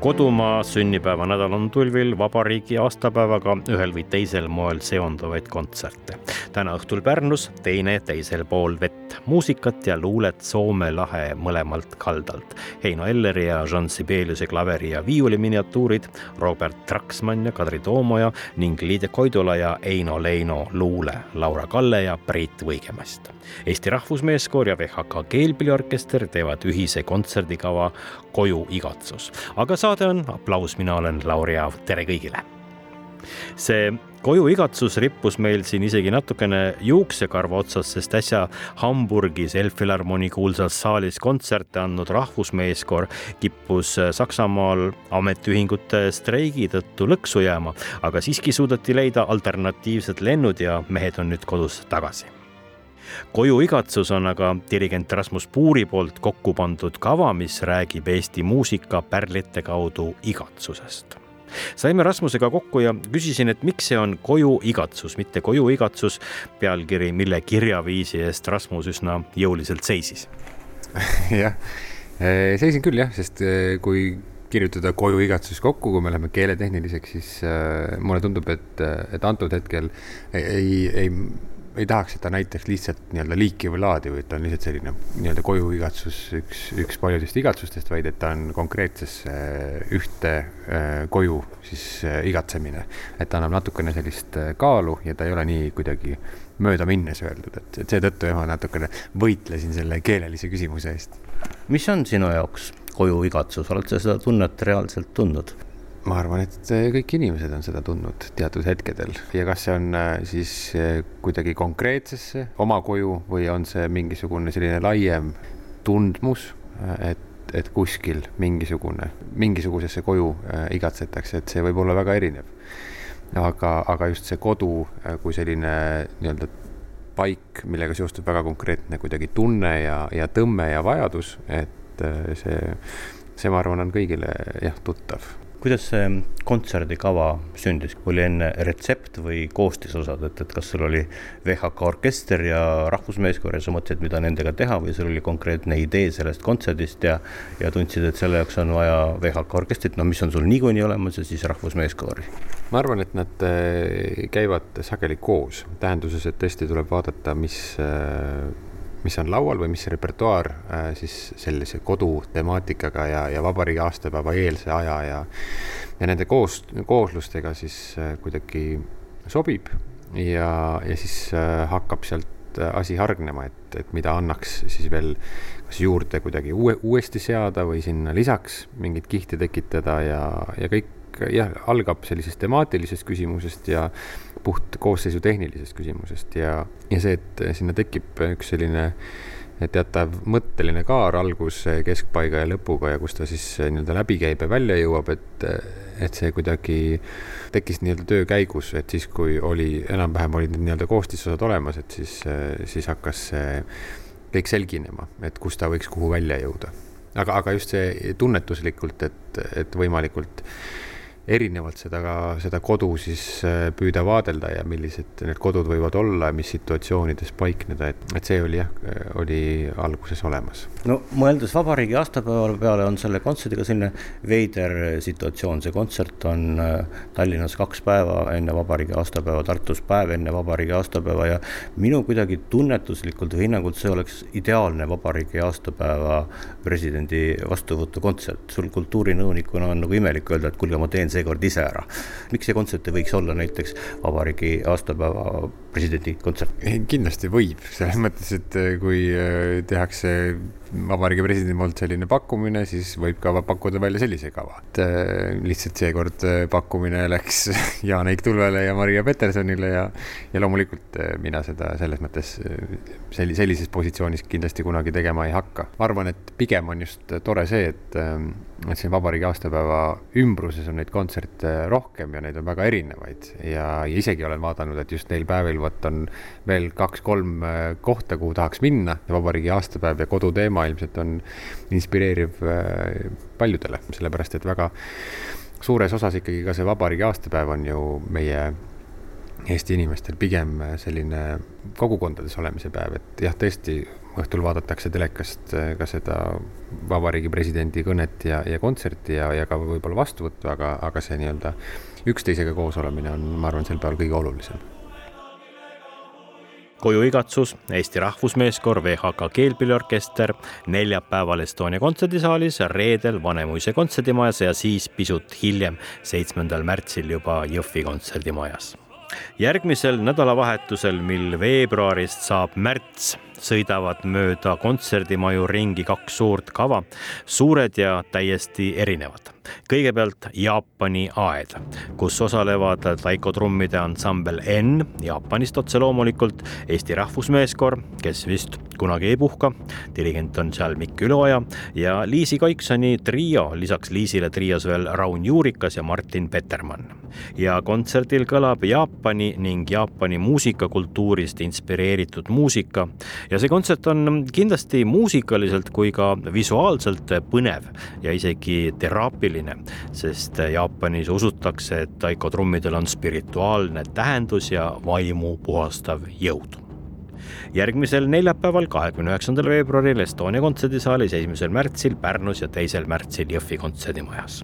kodumaa sünnipäevanädal on tulvil vabariigi aastapäevaga ühel või teisel moel seonduvaid kontserte. täna õhtul Pärnus, teine teisel pool vett, muusikat ja luulet Soome lahe mõlemalt kaldalt. Heino Elleri ja Jean Sibeliuse klaveri ja viiuli miniatuurid, Robert Traksmann ja Kadri Toomoja ning Liide Koidula ja Eino Leino luule, Laura Kalle ja Priit Võigemast. Eesti Rahvusmeeskoor ja VHK keelpilliorkester teevad ühise kontserdikava Koju igatsus, aga sa saade on Aplaus, mina olen Lauri Aav, tere kõigile. see koju igatsus rippus meil siin isegi natukene juuksekarva otsas, sest äsja Hamburgis Elbphilharmonie kuulsas saalis kontserte andnud rahvusmeeskoor kippus Saksamaal ametiühingute streigi tõttu lõksu jääma, aga siiski suudeti leida alternatiivsed lennud ja mehed on nüüd kodus tagasi koju igatsus on aga dirigent Rasmus Puuri poolt kokku pandud kava, mis räägib Eesti muusika pärlite kaudu igatsusest. Saime Rasmusega kokku ja küsisin, et miks see on koju igatsus, mitte koju igatsus, pealkiri, mille kirjaviisi eest Rasmus üsna jõuliselt seisis. jah, seisin küll jah, sest kui kirjutada koju igatsus kokku, kui me läheme keeletehniliseks, siis mulle tundub, et, et antud hetkel ei, ei ei tahaks, et ta näitaks lihtsalt nii-öelda liiki või laadi et ta on lihtsalt selline nii-öelda koju igatsus, üks, üks paljudest igatsustest, vaid et ta on konkreetsesse ühte äh, koju siis äh, igatsemine. et ta annab natukene sellist kaalu ja ta ei ole nii kuidagi mööda minnes öeldud, et, et seetõttu jah, ma natukene võitlesin selle keelelise küsimuse eest. mis on sinu jaoks koju igatsus, oled sa seda tunnet reaalselt tundnud? Ma arvan, et äh, kõik inimesed on seda tundnud teatud hetkedel ja kas see on äh, siis äh, kuidagi konkreetsesse oma koju või on see mingisugune selline laiem tundmus, et, et kuskil mingisugune, mingisugusesse koju igatsetakse, et see võib olla väga erinev. aga, aga just see kodu kui selline nii-öelda paik, millega seostub väga konkreetne kuidagi tunne ja, ja tõmme ja vajadus, et see, see, ma arvan, on kõigile jah, tuttav kuidas see kontserdikava sündis, oli enne retsept või koostisosad, et, et kas sul oli VHK orkester ja rahvusmeeskoor ja sa mõtlesid, mida nendega teha või sul oli konkreetne idee sellest kontserdist ja, ja tundsid, et selle jaoks on vaja VHK orkestrit, no mis on sul niikuinii olemas ja siis rahvusmeeskoori? ma arvan, et nad äh, käivad sageli koos, tähenduses, et tõesti tuleb vaadata, mis äh, mis on laual või mis repertuaar äh, siis sellise kodutemaatikaga ja, ja vabariigi aastapäeva eelse aja ja, ja nende koos, kooslustega siis äh, kuidagi sobib ja, ja siis äh, hakkab sealt asi hargnema, et, et mida annaks siis veel kas juurde kuidagi uue, uuesti seada või sinna lisaks mingit kihti tekitada ja, ja kõik jah, algab sellisest temaatilisest küsimusest ja puht koosseisu tehnilisest küsimusest ja, ja see, et sinna tekib üks selline teatav mõtteline kaar alguse, keskpaiga ja lõpuga ja kus ta siis nii-öelda läbi käib ja välja jõuab, et, et see kuidagi tekkis nii-öelda töö käigus, et siis, kui oli, enam-vähem olid need nii-öelda koostisosad olemas, et siis, siis hakkas see kõik selginema, et kus ta võiks kuhu välja jõuda. aga, aga just see tunnetuslikult, et, et võimalikult erinevalt seda, seda kodu siis äh, püüda vaadelda ja millised need kodud võivad olla ja mis situatsioonides paikneda, et, et see oli jah, oli alguses olemas. no mõeldes vabariigi aastapäeva peale on selle kontserdiga selline veider situatsioon, see kontsert on äh, Tallinnas kaks päeva enne vabariigi aastapäeva, Tartus päev enne vabariigi aastapäeva ja minu kuidagi tunnetuslikult või hinnangult see oleks ideaalne vabariigi aastapäeva presidendi vastuvõtukontsert. sul kultuurinõunikuna on nagu imelik öelda, et kuulge, ma teen see seekord ise ära. miks see kontsert ei võiks olla näiteks vabariigi aastapäeva presidendi kontsert? kindlasti võib, selles mõttes, et kui äh, tehakse vabariigi presidendi poolt selline pakkumine, siis võib ka pakkuda välja sellise kava. et äh, lihtsalt seekord äh, pakkumine läks Jaan-Eik Tulvele ja Maria Petersonile ja, ja loomulikult äh, mina seda selles mõttes selli-, sellises positsioonis kindlasti kunagi tegema ei hakka. ma arvan, et pigem on just tore see, et, et siin vabariigi aastapäeva ümbruses on neid kontserte rohkem ja neid on väga erinevaid ja, ja isegi olen vaadanud, et just neil päevil vot on veel kaks-kolm kohta, kuhu tahaks minna ja vabariigi aastapäev ja koduteema ilmselt on inspireeriv äh, paljudele, sellepärast et väga suures osas ikkagi ka see vabariigi aastapäev on ju meie Eesti inimestel pigem selline kogukondades olemise päev, et jah, tõesti, õhtul vaadatakse telekast äh, ka seda vabariigi presidendi kõnet ja, ja kontserti ja, ja ka võib-olla vastuvõttu, aga, aga see nii-öelda üksteisega koos olemine on, ma arvan, sel päeval kõige olulisem kojuigatsus, Eesti Rahvusmeeskoor, VHK keelpilliorkester, neljapäeval Estonia kontserdisaalis, reedel Vanemuise kontserdimajas ja siis pisut hiljem, seitsmendal märtsil juba Jõhvi kontserdimajas. järgmisel nädalavahetusel, mil veebruarist saab märts, sõidavad mööda kontserdimaju ringi kaks suurt kava, suured ja täiesti erinevad kõigepealt Jaapani aed, kus osalevad taikotrummide ansambel N Jaapanist otse loomulikult, Eesti Rahvusmeeskoor, kes vist kunagi ei puhka, dirigent on seal Mikk Üloja ja Liisi Kaiksoni trio, lisaks Liisile trios veel Raun Juurikas ja Martin Petermann. ja kontserdil kõlab Jaapani ning Jaapani muusikakultuurist inspireeritud muusika ja see kontsert on kindlasti muusikaliselt kui ka visuaalselt põnev ja isegi teraapiline sest Jaapanis usutakse, et taikotrummidel on spirituaalne tähendus ja vaimu puhastav jõud. Järgmisel neljapäeval, kahekümne üheksandal veebruaril Estonia kontserdisaalis, esimesel märtsil Pärnus ja teisel märtsil Jõhvi kontserdimajas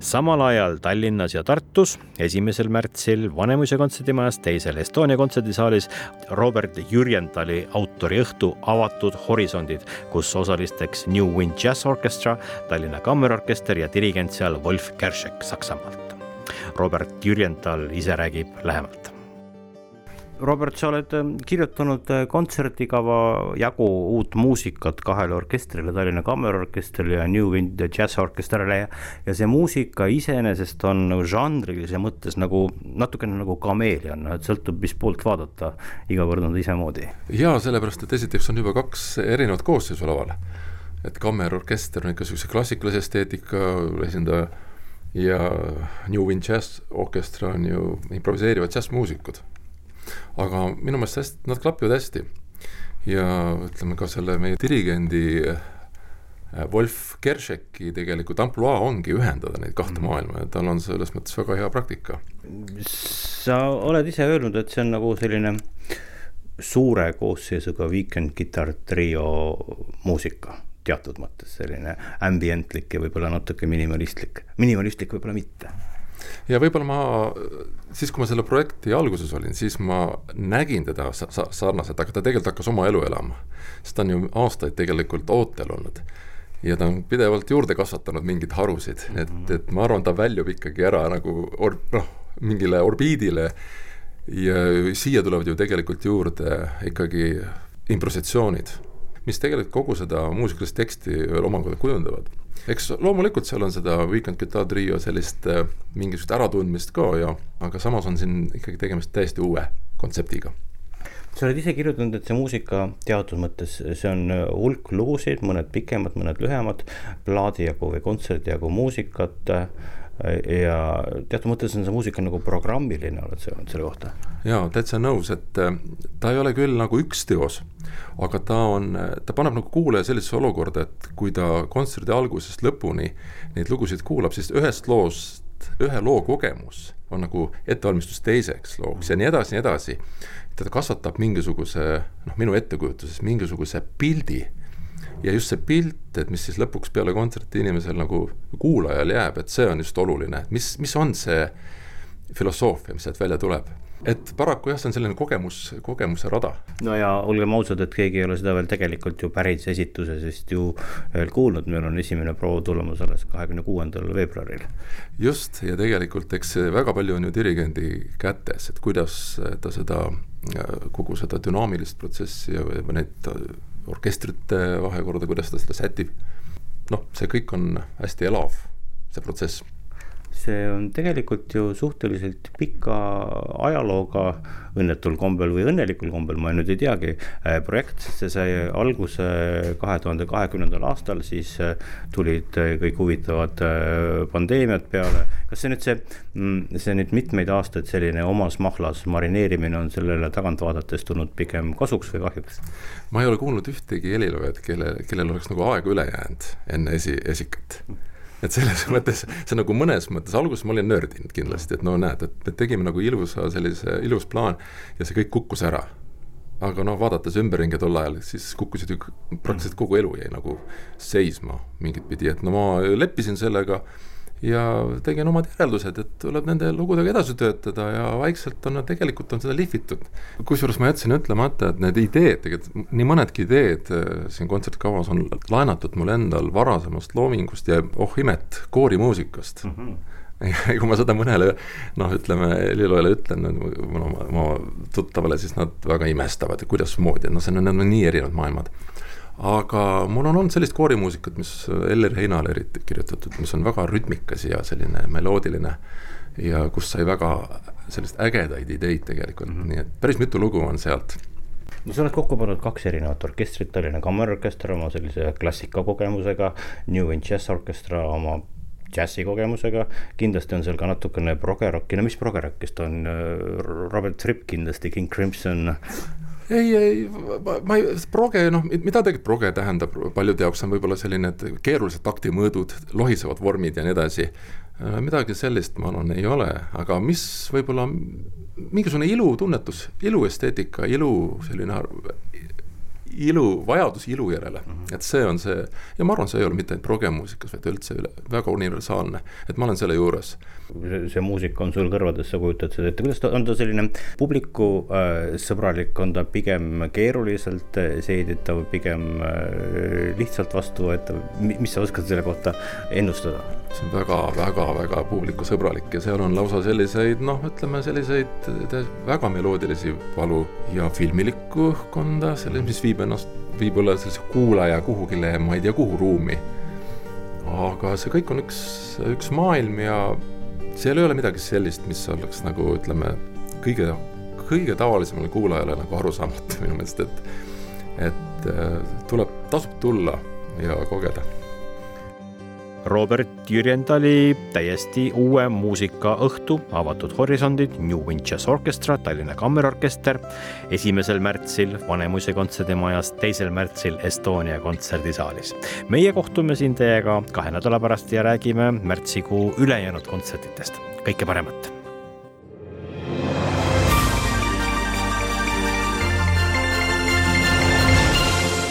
samal ajal Tallinnas ja Tartus, esimesel märtsil Vanemuise kontserdimajas, teisel Estonia kontserdisaalis Robert Jürjentali autoriõhtu Avatud horisondid, kus osalisteks New Wind Jazz Orchestra, Tallinna Kammerorkester ja dirigent seal Wolf Kerschek Saksamaalt. Robert Jürjental ise räägib lähemalt Robert, sa oled ähm, kirjutanud äh, kontserdikava jagu uut muusikat kahele orkestrile, Tallinna Kammerorkestrile ja New Wind Jazz Orkestrile ja, ja see muusika iseenesest on nagu žanrilise mõttes nagu natukene nagu kameelian, noh et sõltub, mis poolt vaadata, iga kord on ta isemoodi. ja sellepärast, et esiteks on juba kaks erinevat koosseisu laval. et kammerorkester on ikka niisuguse klassikalise esteetika esindaja ja New Wind Jazz Orchestra on ju improviseerivad džässmuusikud aga minu meelest hästi, nad klapivad hästi. ja ütleme ka selle meie dirigendi äh, Wolf Kersheki tegelikult ampluaa ongi ühendada neid kahte mhm. maailma ja tal on selles mõttes väga hea praktika. sa oled ise öelnud, et see on nagu selline suure koosseisuga weekend kitarr trio muusika teatud mõttes selline ambientlik ja võib-olla natuke minimalistlik, minimalistlik võib-olla mitte ja võib-olla ma, siis kui ma selle projekti alguses olin, siis ma nägin teda sa-, sa-, sarnaselt, aga ta tegelikult hakkas oma elu elama. sest ta on ju aastaid tegelikult ootel olnud. ja ta on pidevalt juurde kasvatanud mingeid harusid mm, -hmm. et, et ma arvan, ta väljub ikkagi ära nagu or-, noh, mingile orbiidile ja siia tulevad ju tegelikult juurde ikkagi improvisatsioonid, mis tegelikult kogu seda muusikalist teksti veel omakorda kujundavad eks loomulikult seal on seda Weekend Guitar Trio sellist äh, mingisugust äratundmist ka ja, aga samas on siin ikkagi tegemist täiesti uue kontseptiga. Sa oled ise kirjutanud, et see muusika teatud mõttes, see on äh, hulk lugusid, mõned pikemad, mõned lühemad, plaadi jagu või kontserdi jagu muusikat äh, ja teatud mõttes on see muusika nagu programmiline, oled sa öelnud selle kohta? jaa, täitsa nõus, et äh, ta ei ole küll nagu üks teos, aga ta on, ta paneb nagu kuulaja sellisesse olukorda, et kui ta kontserdi algusest lõpuni neid lugusid kuulab, siis ühest loost, ühe loo kogemus on nagu ettevalmistus teiseks looks ja nii edasi, nii edasi. ta kasvatab mingisuguse, noh, minu ettekujutuses mingisuguse pildi ja just see pilt, et mis siis lõpuks peale kontserti inimesel nagu kuulajal jääb, et see on just oluline, et mis, mis on see filosoofia, mis sealt välja tuleb et paraku jah, see on selline kogemus, kogemuse rada. no ja olgem ausad, et keegi ei ole seda veel tegelikult ju päris esitusest ju veel kuulnud, meil on esimene proov tulemas alles kahekümne kuuendal veebruaril. just, ja tegelikult eks väga palju on ju dirigendi kätes, et kuidas ta seda, kogu seda dünaamilist protsessi ja neid orkestrite vahekorda, kuidas ta seda sätib. noh, see kõik on hästi elav, see protsess see on tegelikult ju suhteliselt pika ajalooga, õnnetul kombel või õnnelikul kombel, ma nüüd ei teagi, äh, projekt, see sai alguse kahe tuhande kahekümnendal aastal, siis äh, tulid äh, kõik huvitavad pandeemiad peale. kas see nüüd see, mm, see nüüd mitmeid aastaid selline omas mahlas marineerimine on sellele tagant vaadates tulnud pigem kasuks või kahjuks? ma ei ole kuulnud ühtegi heliloojat, kelle, kellel oleks nagu aega üle jäänud enne esi, esikat et selles mõttes, see nagu mõnes mõttes, alguses ma olin nördinud kindlasti, et no näed, et me tegime nagu ilusa sellise, ilus plaan ja see kõik kukkus ära. aga noh, vaadates ümberringi tol ajal, siis kukkusid ju praktiliselt kogu elu jäi nagu seisma mingit pidi, et no ma leppisin sellega ja tegin omad järeldused, et tuleb nende lugudega edasi töötada ja vaikselt on, tegelikult on seda lihvitud. kusjuures ma jätsin ütlemata, et need ideed, tegelikult nii mõnedki ideed äh, siin kontsertkavas on laenatud mul endal varasemast loomingust ja oh imet, koorimuusikast mm. -hmm kui ma seda mõnele noh, ütleme heliloojale ütlen no, oma, oma tuttavale, siis nad väga imestavad, et kuidasmoodi, et noh, see on, need on nii erinevad maailmad aga mul on olnud sellist koorimuusikat, mis Eller Heinale eriti kirjutatud, mis on väga rütmikas ja selline meloodiline ja kus sai väga sellist ägedaid ideid tegelikult. Mm, -hmm. nii et päris mitu lugu on sealt. No sa oled kokku pannud kaks erinevat orkestrit, Tallinna Kammerorkester oma sellise klassikakogemusega, New and Jazz Orchestra oma džässikogemusega, kindlasti on seal ka natukene progerocki, no mis progerockist on, Robert Fripp kindlasti, King Crimson, ei, ei, ma ei, proge, noh, mida tegelikult proge tähendab paljude jaoks on võib-olla selline, et keerulised taktimõõdud, lohisevad vormid ja nii edasi. Äh, midagi sellist, ma arvan, ei ole, aga mis võib-olla mingisugune ilutunnetus, iluesteetika, ilu selline ilu, vajadus ilu järele mm, -hmm. et see on see ja ma arvan, see ei ole mitte ainult progemuusikas, vaid üldse üle, väga universaalne, et ma olen selle juures. See muusika on sul kõrvades, sa kujutad seda ette, kuidas ta, on ta selline publikusõbralik äh,, on ta pigem keeruliselt seeditav, pigem äh, lihtsalt vastuvõetav, mis sa oskad selle kohta ennustada? see on väga-väga-väga publikusõbralik ja seal on lausa selliseid noh, ütleme selliseid väga meloodilisi valu ja filmilikku õhkkonda, selle, mis viib ennast võib-olla sellise kuulaja kuhugile, ma ei tea, kuhu ruumi. aga see kõik on üks, üks maailm ja seal ei ole midagi sellist, mis oleks nagu ütleme, kõige, kõige tavalisemale kuulajale nagu arusaamatu minu meelest, et et äh, tuleb, tasub tulla ja kogeda Robert Jürjendali täiesti uue muusikaõhtu Avatud horisondid New Jazz Orchestra, Tallinna Kammerorkester. esimesel märtsil Vanemuise kontserdimajas, teisel märtsil Estonia kontserdisaalis. meie kohtume siin teiega kahe nädala pärast ja räägime märtsikuu ülejäänud kontsertidest. kõike paremat.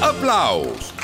aplaus